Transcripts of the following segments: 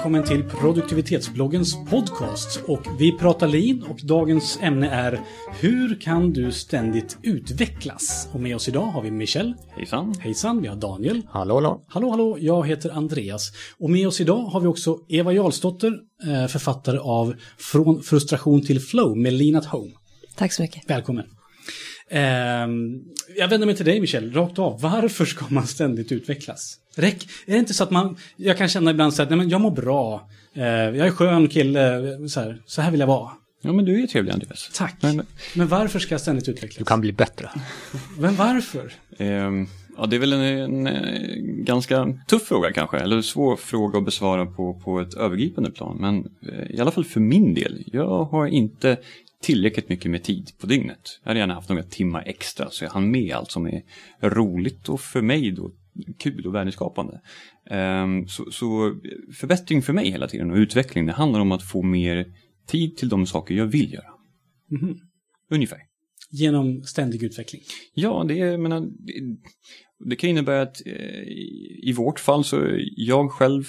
välkommen till produktivitetsbloggens podcast. Och vi pratar lean och dagens ämne är Hur kan du ständigt utvecklas? Och med oss idag har vi Michel. Hejsan. Hejsan, vi har Daniel. Hallå, hallå. Hallå, hallå, jag heter Andreas. Och med oss idag har vi också Eva Jarlsdotter, eh, författare av Från frustration till flow med Lean at Home. Tack så mycket. Välkommen. Ehm, jag vänder mig till dig Michel, rakt av. Varför ska man ständigt utvecklas? Räck, är det inte så att man, jag kan känna ibland så att nej, men jag mår bra, eh, jag är skön kille, så här, så här vill jag vara. Ja, men du är ju trevlig Andreas. Tack. Men, men varför ska jag ständigt utvecklas? Du kan bli bättre. Men varför? Ehm, ja, det är väl en, en, eh, ganska tuff fråga kanske, eller svår fråga att besvara på, på ett övergripande plan. Men eh, i alla fall för min del, jag har inte tillräckligt mycket med tid på dygnet. Jag hade gärna haft några timmar extra så jag hann med allt som är roligt och för mig då kul och värdeskapande. Um, så, så, förbättring för mig hela tiden och utveckling det handlar om att få mer tid till de saker jag vill göra. Mhm. Ungefär. Genom ständig utveckling? Ja, det, är, menar, det, det kan innebära att eh, i vårt fall så jag själv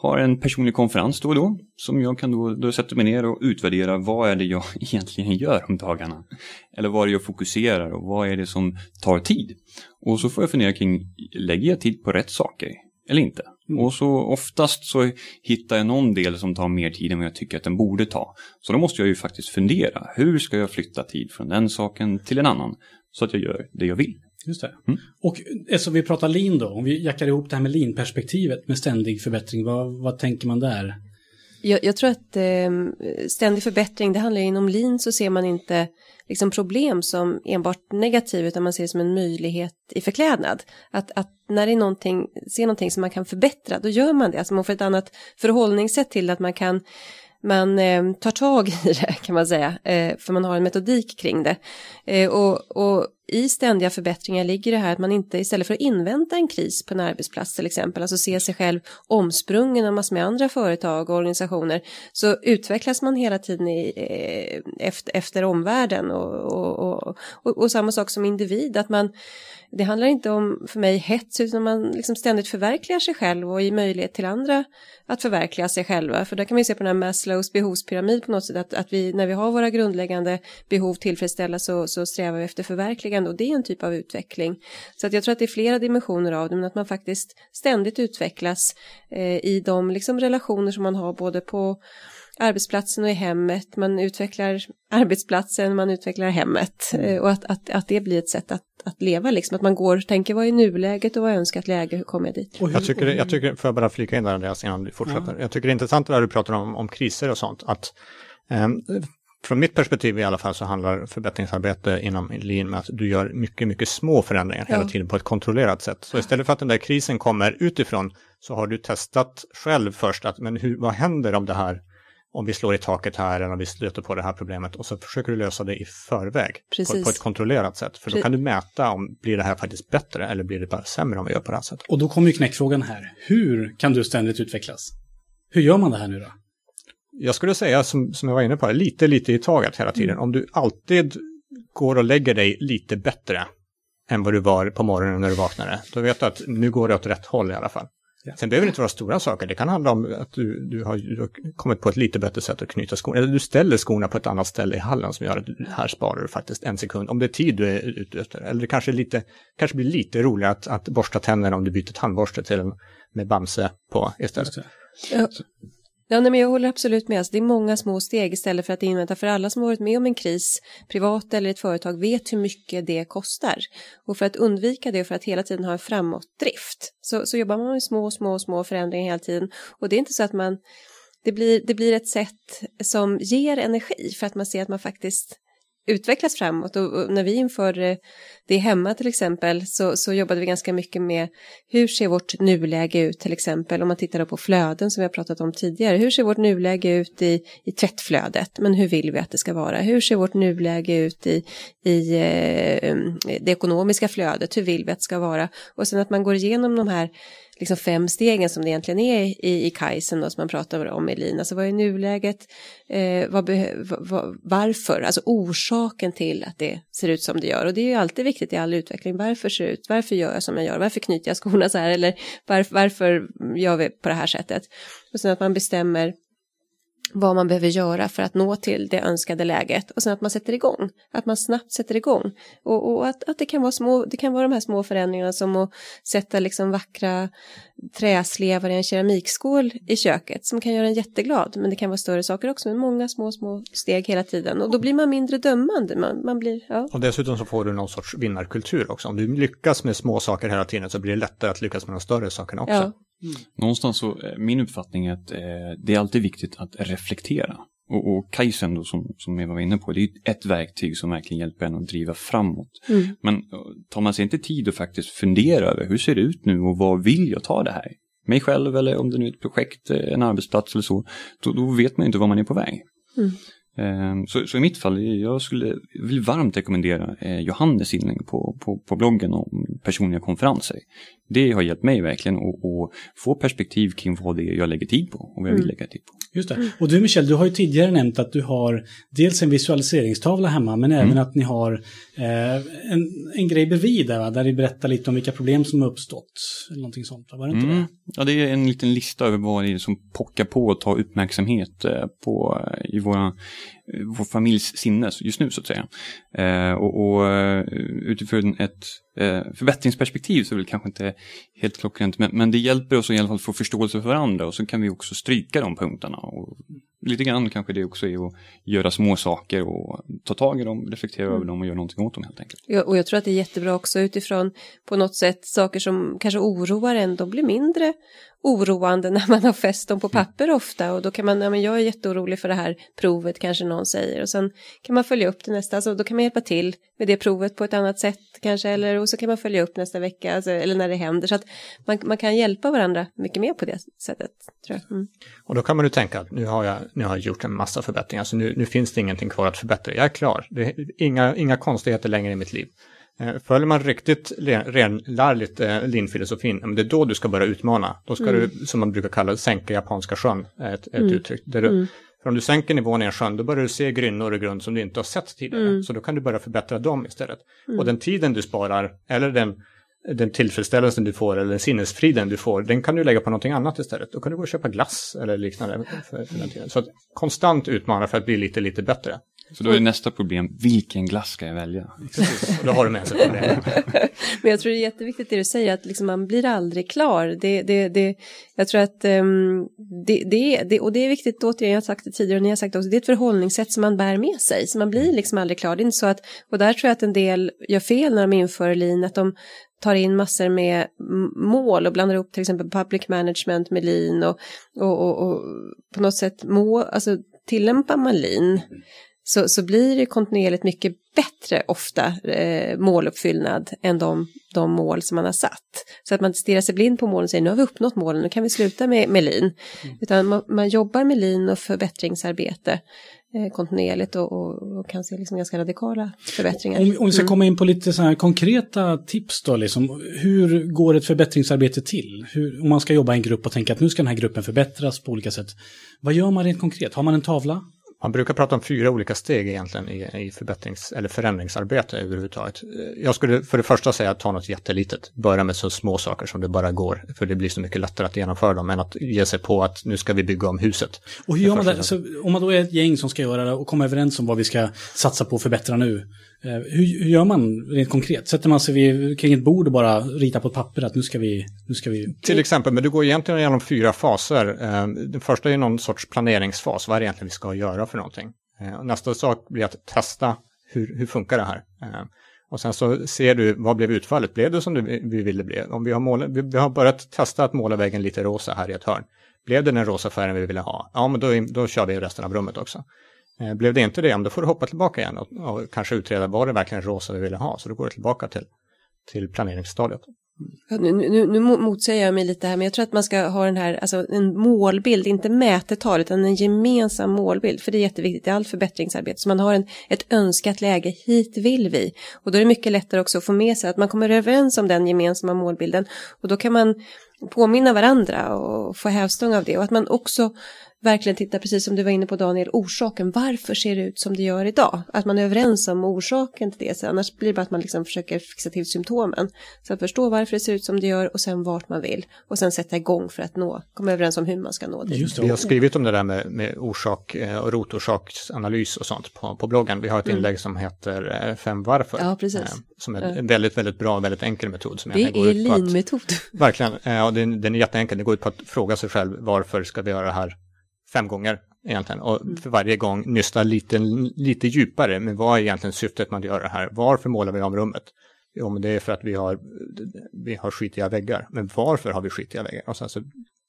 har en personlig konferens då och då som jag kan då, då sätta mig ner och utvärdera vad är det jag egentligen gör om dagarna. Eller vad är det jag fokuserar och vad är det som tar tid. Och så får jag fundera kring, lägger jag tid på rätt saker eller inte? Mm. Och så oftast så hittar jag någon del som tar mer tid än vad jag tycker att den borde ta. Så då måste jag ju faktiskt fundera, hur ska jag flytta tid från den saken till en annan? Så att jag gör det jag vill. Just det. Mm. Och eftersom vi pratar lean då, om vi jackar ihop det här med lean-perspektivet med ständig förbättring, vad, vad tänker man där? Jag, jag tror att eh, ständig förbättring, det handlar ju inom lean så ser man inte liksom problem som enbart negativ utan man ser det som en möjlighet i förklädnad. Att, att när det är någonting, ser någonting som man kan förbättra, då gör man det. Alltså man får ett annat förhållningssätt till att man kan man eh, tar tag i det kan man säga, eh, för man har en metodik kring det. Eh, och, och i ständiga förbättringar ligger det här att man inte istället för att invänta en kris på en arbetsplats till exempel, alltså se sig själv omsprungen av massor med andra företag och organisationer, så utvecklas man hela tiden i, eh, efter, efter omvärlden och, och, och, och, samma sak som individ, att man det handlar inte om för mig hets utan man liksom ständigt förverkligar sig själv och ger möjlighet till andra att förverkliga sig själva. För där kan man ju se på den här Maslows behovspyramid på något sätt att, att vi när vi har våra grundläggande behov tillfredsställda så, så strävar vi efter förverkligande och det är en typ av utveckling. Så att jag tror att det är flera dimensioner av det men att man faktiskt ständigt utvecklas eh, i de liksom relationer som man har både på arbetsplatsen och i hemmet, man utvecklar arbetsplatsen, man utvecklar hemmet mm. och att, att, att det blir ett sätt att, att leva, liksom att man går, tänker vad är nuläget och vad är önskat läge, hur kommer jag dit? Hur, jag tycker, jag tycker, får jag bara flika in där Andreas innan du fortsätter, ja. jag tycker det är intressant när du pratar om, om kriser och sånt, att eh, från mitt perspektiv i alla fall så handlar förbättringsarbete inom lean med att du gör mycket, mycket små förändringar ja. hela tiden på ett kontrollerat sätt. Så istället för att den där krisen kommer utifrån så har du testat själv först att men hur, vad händer om det här om vi slår i taket här eller om vi stöter på det här problemet och så försöker du lösa det i förväg på, på, ett kontrollerat sätt. För då kan du mäta om blir det här faktiskt bättre eller blir det bara sämre om vi gör på det här sättet. Och då kommer ju knäckfrågan här. Hur kan du ständigt utvecklas? Hur gör man det här nu då? Jag skulle säga, som, som jag var inne på, lite, lite i taget hela tiden. Mm. Om du alltid går och lägger dig lite bättre än vad du var på morgonen när du vaknade, då vet du att nu går det åt rätt håll i alla fall. Ja. Sen behöver det inte vara stora saker, det kan handla om att du, du, har, du har kommit på ett lite bättre sätt att knyta skorna, eller du ställer skorna på ett annat ställe i hallen som gör att här sparar du faktiskt en sekund, om det är tid du är ute efter. Eller det kanske, lite, kanske blir lite roligare att, att borsta tänderna om du byter tandborste till en med Bamse på istället. Ja. Ja, nej, men jag håller absolut med. Alltså, det är många små steg istället för att invänta. För alla som har varit med om en kris, privat eller ett företag, vet hur mycket det kostar. Och för att undvika det och för att hela tiden ha en framåtdrift så, så jobbar man med små, små, små förändringar hela tiden. Och det är inte så att man det blir, det blir ett sätt som ger energi för att man ser att man faktiskt utvecklas framåt och, när vi införde eh, det hemma till exempel så, så jobbade vi ganska mycket med hur ser vårt nuläge ut till exempel om man tittar på flöden som vi har pratat om tidigare. Hur ser vårt nuläge ut i, i tvättflödet men hur vill vi att det ska vara? Hur ser vårt nuläge ut i, i eh, det ekonomiska flödet? Hur vill vi att det ska vara? Och sen att man går igenom de här liksom fem stegen som det egentligen är i, i Kaizen då, som man pratar om i Lina. Alltså vad är nuläget, eh, vad vad, varför, alltså orsaken till att det ser ut som det gör. Och det är ju alltid viktigt i all utveckling, varför ser det ut, varför gör jag som jag gör, varför knyter jag skorna så här eller varför, varför gör vi på det här sättet. Och sen att man bestämmer vad man behöver göra för att nå till det önskade läget och sen att man sätter igång, att man snabbt sätter igång och, och att, att det kan vara små, det kan vara de här små förändringarna som att sätta liksom vackra träslevar i en keramikskål i köket som kan göra en jätteglad, men det kan vara större saker också, men många små, små steg hela tiden och då blir man mindre dömande, man, man blir, ja. Och dessutom så får du någon sorts vinnarkultur också, om du lyckas med små saker hela tiden så blir det lättare att lyckas med de större sakerna också. Ja. Mm. Någonstans så, eh, min uppfattning är att eh, det är alltid viktigt att reflektera. Och, och Kaizen då, som, som Eva var inne på, det är ett verktyg som verkligen hjälper en att driva framåt. Mm. Men eh, tar man sig inte tid att faktiskt fundera över hur ser det ut nu och vad vill jag ta det här? Mig själv eller om det nu är ett projekt, eh, en arbetsplats eller så, då, då vet man inte var man är på väg. Mm. Ehm, så, så, i mitt fall, jag skulle vill varmt rekommendera eh, Johannes inlägg på, på, på bloggen om personliga konferenser. Det har hjälpt mig verkligen att få perspektiv kring vad det är jag lägger tid på och vad jag vill mm. lägga tid på. Just det. Och du Michel, du har ju tidigare nämnt att du har dels en visualiseringstavla hemma men även mm. att ni har eh, en, en grej bredvid där, va? där ni berättar lite om vilka problem som har uppstått. Eller någonting sånt, var det inte mm. det? Ja, det är en liten lista över vad det är som pockar på att ta uppmärksamhet eh, på, eh, i våra vår familjs sinne just nu så att säga. Eh, och, och eh, utifrån ett eh, förbättringsperspektiv så är det kanske inte helt klockrent men, men det hjälper oss i alla fall få förståelse för varandra och så kan vi också stryka de punkterna. Och lite grann kanske det också är att göra små saker och ta tag i dem, reflektera mm. över dem och göra någonting åt dem helt enkelt. Ja, och jag tror att det är jättebra också utifrån på något sätt saker som kanske oroar en, de blir mindre oroande när man har fäst dem på mm. papper ofta och då kan man, ja men jag är jätteorolig för det här provet kanske någon säger och sen kan man följa upp det nästa, alltså då kan man hjälpa till med det provet på ett annat sätt kanske eller och så kan man följa upp nästa vecka alltså, eller när det händer så att man, man kan hjälpa varandra mycket mer på det sättet. Tror jag. Mm. Och då kan man ju tänka att nu har jag, nu har jag gjort en massa förbättringar så nu, nu finns det ingenting kvar att förbättra, jag är klar, det är inga, inga konstigheter längre i mitt liv. Eh, följer man riktigt renlärligt eh, linfilosofin, det är då du ska börja utmana. Då ska mm. du, som man brukar kalla det, sänka japanska sjön, ett, ett mm. uttryck. Där du, mm. För om du sänker nivån i en sjön, då börjar du se grynnor och grund som du inte har sett tidigare. Mm. Så då kan du börja förbättra dem istället. Mm. Och den tiden du sparar, eller den, den tillfredsställelsen du får, eller den sinnesfriden du får, den kan du lägga på någonting annat istället. Då kan du gå och köpa glass eller liknande. För, för. Så att konstant utmana för att bli lite, lite bättre. Så då är nästa problem, vilken glass ska jag välja? Precis, då har du med sig problem. Men jag tror det är jätteviktigt det du säger, att liksom man blir aldrig klar. Det, det, det, jag tror att um, det, det, det, och det är viktigt, återigen, jag har sagt det tidigare och ni har sagt det också, det är ett förhållningssätt som man bär med sig, så man blir liksom aldrig klar. Det är inte så att, och där tror jag att en del gör fel när de inför lean, att de tar in massor med mål och blandar ihop till exempel public management med lean och, och, och, och på något sätt mål, alltså tillämpar man lean så, så blir det kontinuerligt mycket bättre ofta eh, måluppfyllnad än de, de mål som man har satt. Så att man inte stirrar sig blind på målen och säger nu har vi uppnått målen, nu kan vi sluta med, med lin. Mm. Utan man, man, jobbar med lin och förbättringsarbete eh, kontinuerligt och, och, och, kan se liksom ganska radikala förbättringar. Om, om vi ska mm. komma in på lite så konkreta tips då, liksom, hur går ett förbättringsarbete till? Hur, om man ska jobba i en grupp och tänka att nu ska den här gruppen förbättras på olika sätt. Vad gör man rent konkret? Har man en tavla? Man brukar prata om fyra olika steg egentligen i, i förbättrings eller förändringsarbete överhuvudtaget. Jag skulle för det första säga att ta något jättelitet, börja med så små saker som det bara går, för det blir så mycket lättare att genomföra dem än att ge sig på att nu ska vi bygga om huset. Och hur gör man det? Så om man då är ett gäng som ska göra det och komma överens om vad vi ska satsa på och förbättra nu, Eh, hur, hur, gör man rent konkret? Sätter man sig vid, kring ett bord och bara ritar på ett papper att nu ska vi... Nu ska vi... Till exempel, men du går egentligen igenom fyra faser. Eh, den första är någon sorts planeringsfas, vad är det egentligen vi ska göra för någonting? Eh, nästa sak blir att testa hur, hur funkar det här? Och sen så ser du, vad blev utfallet? Blev det som vi ville bli? Om vi har, målat, vi har börjat testa att måla väggen lite rosa här i ett hörn. Blev det den rosa färgen vi ville ha? Ja, men då, då kör vi resten av rummet också. Eh, blev det inte det, då får du hoppa tillbaka igen och, och kanske utreda vad det verkligen rosa vi ville ha. Så då går du tillbaka till, till planeringsstadiet. Nu, nu, nu motsäger jag mig lite här, men jag tror att man ska ha den här, alltså en målbild, inte mätetal, utan en gemensam målbild, för det är jätteviktigt i allt förbättringsarbete, så man har en, ett önskat läge, hit vill vi. Och då är det mycket lättare också att få med sig att man kommer överens om den gemensamma målbilden, och då kan man påminna varandra och få hävstång av det och att man också verkligen tittar, precis som du var inne på Daniel, orsaken. Varför ser det ut som det gör idag? Att man är överens om orsaken till det. Så annars blir det bara att man liksom försöker fixa till symptomen. Så att förstå varför det ser ut som det gör och sen vart man vill. Och sen sätta igång för att nå, komma överens om hur man ska nå det. Vi har skrivit om det där med, med orsak eh, och rotorsaksanalys och sånt på, på bloggen. Vi har ett mm. inlägg som heter eh, Fem varför. Ja, precis. Som är en väldigt, väldigt bra och väldigt enkel metod. Som det är lean-metod. Verkligen, och den, den är jätteenkel. Det går ut på att fråga sig själv varför ska vi göra det här fem gånger egentligen och mm. för varje gång nysta lite, lite djupare. Men vad är egentligen syftet med att göra det här? Varför målar vi om rummet? Jo, men det är för att vi har, vi har skitiga väggar. Men varför har vi skitiga väggar? Och sen så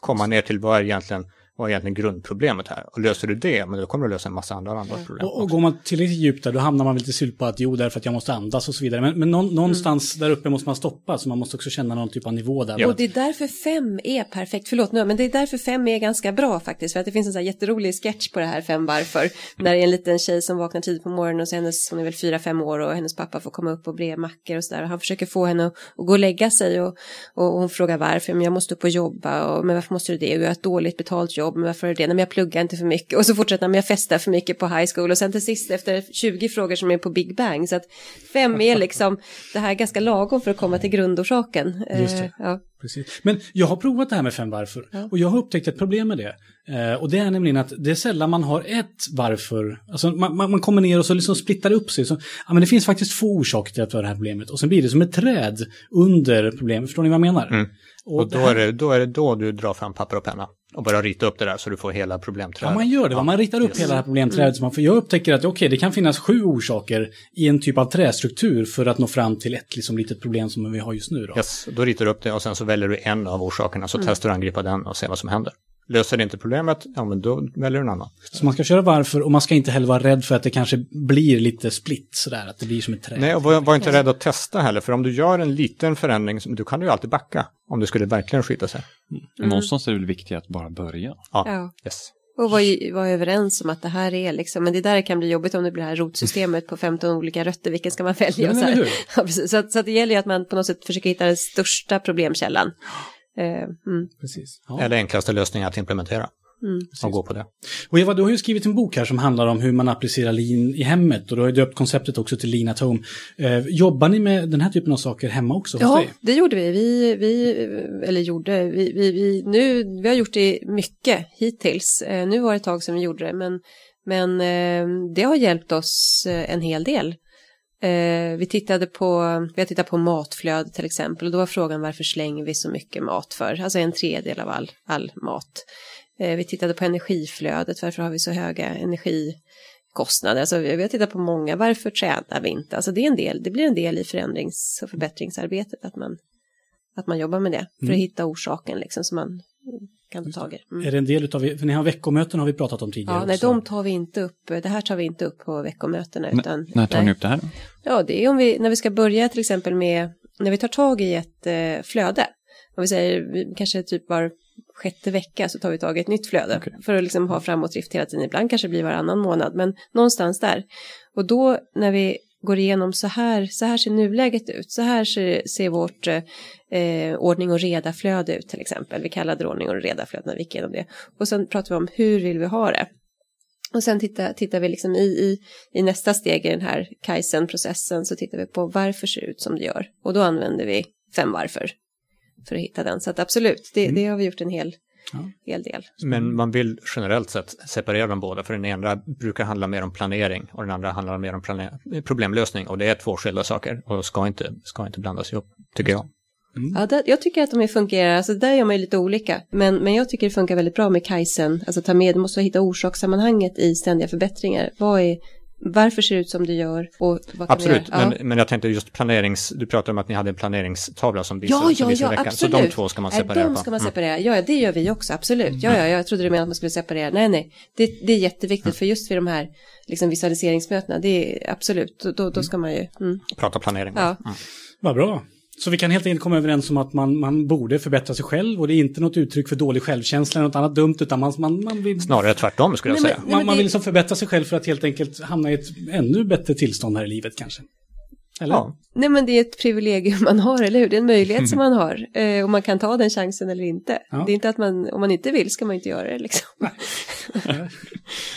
komma ner till vad är egentligen vad är egentligen grundproblemet här? Och löser du det, men då kommer du lösa en massa andra, andra problem. Och, och går man tillräckligt djupt där, då hamnar man väl till slut på att jo, därför att jag måste andas och så vidare. Men, men någon, någonstans mm. där uppe måste man stoppa, så man måste också känna någon typ av nivå där. Ja. Och det är därför fem är perfekt, förlåt nu, men det är därför fem är ganska bra faktiskt. För att det finns en sån här jätterolig sketch på det här fem varför. När det är en liten tjej som vaknar tidigt på morgonen och så hennes, hon är väl fyra, fem år och hennes pappa får komma upp och bre mackor och sådär. Och han försöker få henne att, att gå och lägga sig och, och hon frågar varför, men jag måste upp och jobba och men varför måste du det? Och jag har ett dåligt betalt jobb, men varför är det? Nej, jag pluggar inte för mycket och så fortsätter med jag festar för mycket på high school och sen till sist efter 20 frågor som är på Big Bang så att fem är liksom det här ganska lagom för att komma till grundorsaken. Just det. Eh, ja. Precis. Men jag har provat det här med fem varför ja. och jag har upptäckt ett problem med det. Eh, och det är nämligen att det är sällan man har ett varför. Alltså man, man, man kommer ner och så liksom splittar upp sig. Så, ja, men det finns faktiskt få orsaker till att vi har det här problemet. Och sen blir det som ett träd under problemet. Förstår ni vad jag menar? Mm. Och, och då, här... är det, då är det då du drar fram papper och penna och börjar rita upp det där så du får hela problemträdet. Ja, man gör det. Ja. Man ritar upp yes. hela det här problemträdet. Mm. Så man får, jag upptäcker att okay, det kan finnas sju orsaker i en typ av trästruktur för att nå fram till ett liksom, litet problem som vi har just nu. Då. Yes, då ritar du upp det och sen så väljer du en av orsakerna så mm. testar du att angripa den och ser vad som händer. Löser det inte problemet, ja men då väljer du en annan. Så man ska köra varför och man ska inte heller vara rädd för att det kanske blir lite split sådär, att det blir som ett träd. Nej, och var, var inte rädd att testa heller, för om du gör en liten förändring, då kan du ju alltid backa om det skulle verkligen skita sig. Mm. Någonstans är det väl viktigt att bara börja. Ja, ja. yes. Och vara var överens om att det här är liksom, men det där kan bli jobbigt om det blir det här rotsystemet på 15 olika rötter, vilken ska man välja? Ja, så, ja, så, så, att det gäller ju att man på något sätt försöker hitta den största problemkällan. Eh, mm. Precis. Ja. Eller enklaste lösningen att implementera. Mm. Och gå på det. Och Eva, du har ju skrivit en bok här som handlar om hur man applicerar lean i hemmet och du har ju döpt konceptet också till lean at home. Eh, jobbar ni med den här typen av saker hemma också? Ja, det gjorde vi. Vi, vi eller gjorde, vi, vi, vi, nu, vi har gjort det mycket hittills. Eh, nu var det ett tag sedan vi gjorde det, men, men eh, det har hjälpt oss en hel del. Eh, vi, tittade på, vi har tittat på matflöde till exempel och då var frågan varför slänger vi så mycket mat för? Alltså en tredjedel av all, all mat. Eh, vi tittade på energiflödet, varför har vi så höga energikostnader? Alltså vi har tittat på många, varför tränar vi inte? Alltså det, är en del, det blir en del i förändrings och förbättringsarbetet att man, att man jobbar med det för att mm. hitta orsaken liksom, så man kan ta tag i. Mm. Är det en del utav, för ni har veckomöten har vi pratat om tidigare. Ja, nej, de tar vi inte upp, det här tar vi inte upp på veckomötena. Utan, N när tar nej. ni upp det här? Ja, det är om vi, när vi ska börja till exempel med, när vi tar tag i ett eh, flöde. Om vi säger, kanske typ var sjätte vecka så tar vi tag i ett nytt flöde. Okay. För att liksom ha framåtdrift hela tiden. Ibland kanske det blir varannan månad, men någonstans där. Och då när vi går igenom så här, så här ser nuläget ut, så här ser, ser vårt eh, ordning och reda-flöde ut till exempel. Vi kallade det ordning och reda-flöde när vi gick igenom det. Och sen pratar vi om hur vill vi ha det. Och sen tittar, tittar vi liksom i, i, i nästa steg i den här Kaizen-processen så tittar vi på varför ser det ut som det gör. Och då använder vi fem varför för att hitta den. Så att absolut, det, mm. det har vi gjort en hel, ja. hel del. Men man vill generellt sett separera dem båda, för den ena brukar handla mer om planering och den andra handlar mer om problemlösning och det är två skilda saker och ska inte, ska inte blandas ihop, tycker jag. Mm. Ja, det, jag tycker att de fungerar, alltså där gör man ju lite olika, men, men jag tycker det funkar väldigt bra med Kaizen, alltså ta med, du måste hitta orsakssammanhanget i ständiga förbättringar. Vad är varför ser det ut som det gör och vad Absolut, men, ja. men jag tänkte just planerings, du pratade om att ni hade en planeringstavla som visar, ja, ja, som ja, veckan, absolut. så de två ska man separera Nej, de ska man mm. separera, ja det gör vi också, absolut. Ja, ja, jag trodde du menade att man skulle separera, nej, nej, det, det är jätteviktigt mm. för just vid de här liksom, visualiseringsmötena, det är absolut, då, då, då ska man ju... Mm. Prata planering. Ja. Mm. Vad bra. Så vi kan helt enkelt komma överens om att man, man borde förbättra sig själv och det är inte något uttryck för dålig självkänsla eller något annat dumt utan man, man, man vill... Snarare tvärtom skulle jag nej, säga. Men, man, man vill liksom förbättra sig själv för att helt enkelt hamna i ett ännu bättre tillstånd här i livet kanske. Eller? Ja, Nej men det är ett privilegium man har, eller hur? Det är en möjlighet som man har. Eh, och man kan ta den chansen eller inte. Ja. Det är inte att man, om man inte vill ska man inte göra det liksom.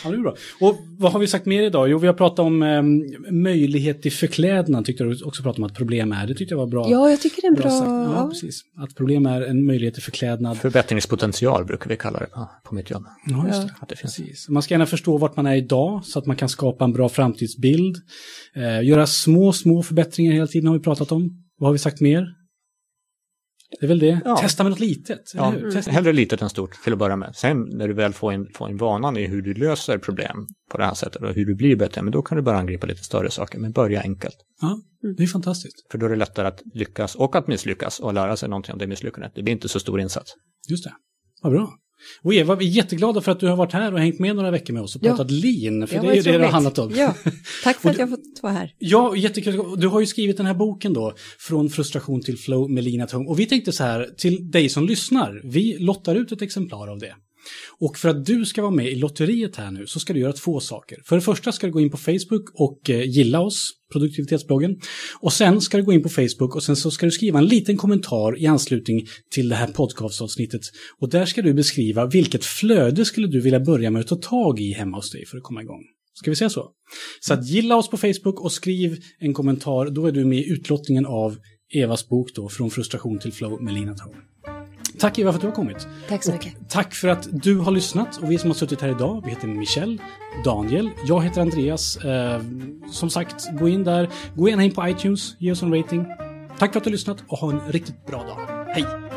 Ja, det är bra. Och vad har vi sagt mer idag? Jo, vi har pratat om eh, möjlighet till förklädnad, tyckte du också pratade om att problem är. Det tyckte jag var bra. Ja, jag tycker det är en bra... sagt. Ja, ja. precis. Att problem är en möjlighet till förklädnad. förbättringspotential brukar vi kalla det på, på mitt jobb. Ja, just Ja. det. Att det finns. Precis. Man ska gärna förstå vart man är idag så att man kan skapa en bra framtidsbild. Eh, göra små, små förbättringar hela tiden har vi pratat om. Vad har vi sagt mer? Det är väl det. Ja. Testa med något litet. Ja? Testa. hellre litet än stort till att börja med. Sen när du väl får in, får in vanan i hur du löser problem på det här sättet och hur du blir bättre, men då kan du börja angripa lite större saker, men börja enkelt. Ja, det är fantastiskt. För då är det lättare att lyckas och att misslyckas och lära sig någonting om det misslyckandet. Det blir inte så stor insats. Just det. Vad bra. Och Eva, vi är jätteglada för att du har varit här och hängt med några veckor med oss och Ja. pratat lean, för Ja, det är ju det det har handlat om. Ja, tack för Och att du- jag fått vara här. Ja, jättekul. Du har ju skrivit den här boken då, Från frustration till flow med Lean at Home. Och vi tänkte så här, till dig som lyssnar, vi lottar ut ett exemplar av det. Och för att du ska vara med i lotteriet här nu så ska du göra två saker. För det första ska du gå in på Facebook och eh, gilla oss, produktivitetsbloggen. Och sen ska du gå in på Facebook och sen så ska du skriva en liten kommentar i anslutning till det här podcastavsnittet. Och där ska du beskriva vilket flöde skulle du vilja börja med att ta tag i hemma hos dig för att komma igång. Ska vi säga så? Så att gilla oss på Facebook och skriv en kommentar, då är du med i utlottningen av Evas bok då, Från frustration till flow med Lina Thor. Tack Eva för att du har kommit. Tack så Och mycket. Tack för att du har lyssnat och vi som har suttit här idag, vi heter Michel, Daniel, jag heter Andreas. Eh, som sagt, gå in där, gå gärna in på iTunes, ge oss en rating. Tack för att du har lyssnat och ha en riktigt bra dag. Hej!